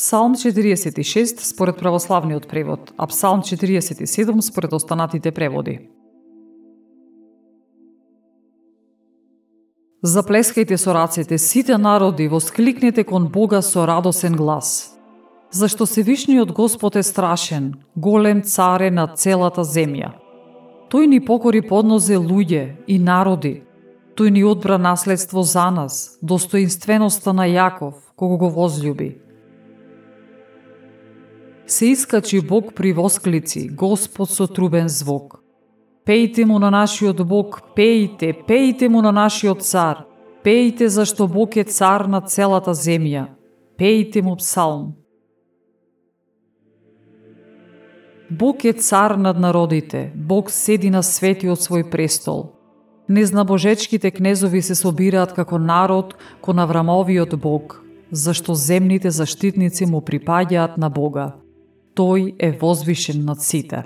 Псалм 46 според православниот превод, а Псалм 47 според останатите преводи. Заплескајте со рацете сите народи, воскликнете кон Бога со радосен глас. Зашто Севишниот Господ е страшен, голем царе на целата земја. Тој ни покори поднозе луѓе и народи. Тој ни одбра наследство за нас, достоинственоста на Јаков, кого го возлюби. Се искачи Бог при восклици, Господ со трубен звук. Пејте му на нашиот Бог, пејте, пејте му на нашиот цар. Пејте зашто Бог е цар на целата земја. Пејте му псалм. Бог е цар над народите, Бог седи на светиот свој престол. Незнабожечките кнезови се собираат како народ кон Аврамовиот Бог, зашто земните заштитници му припаѓаат на Бога. Тој е возвишен над сите.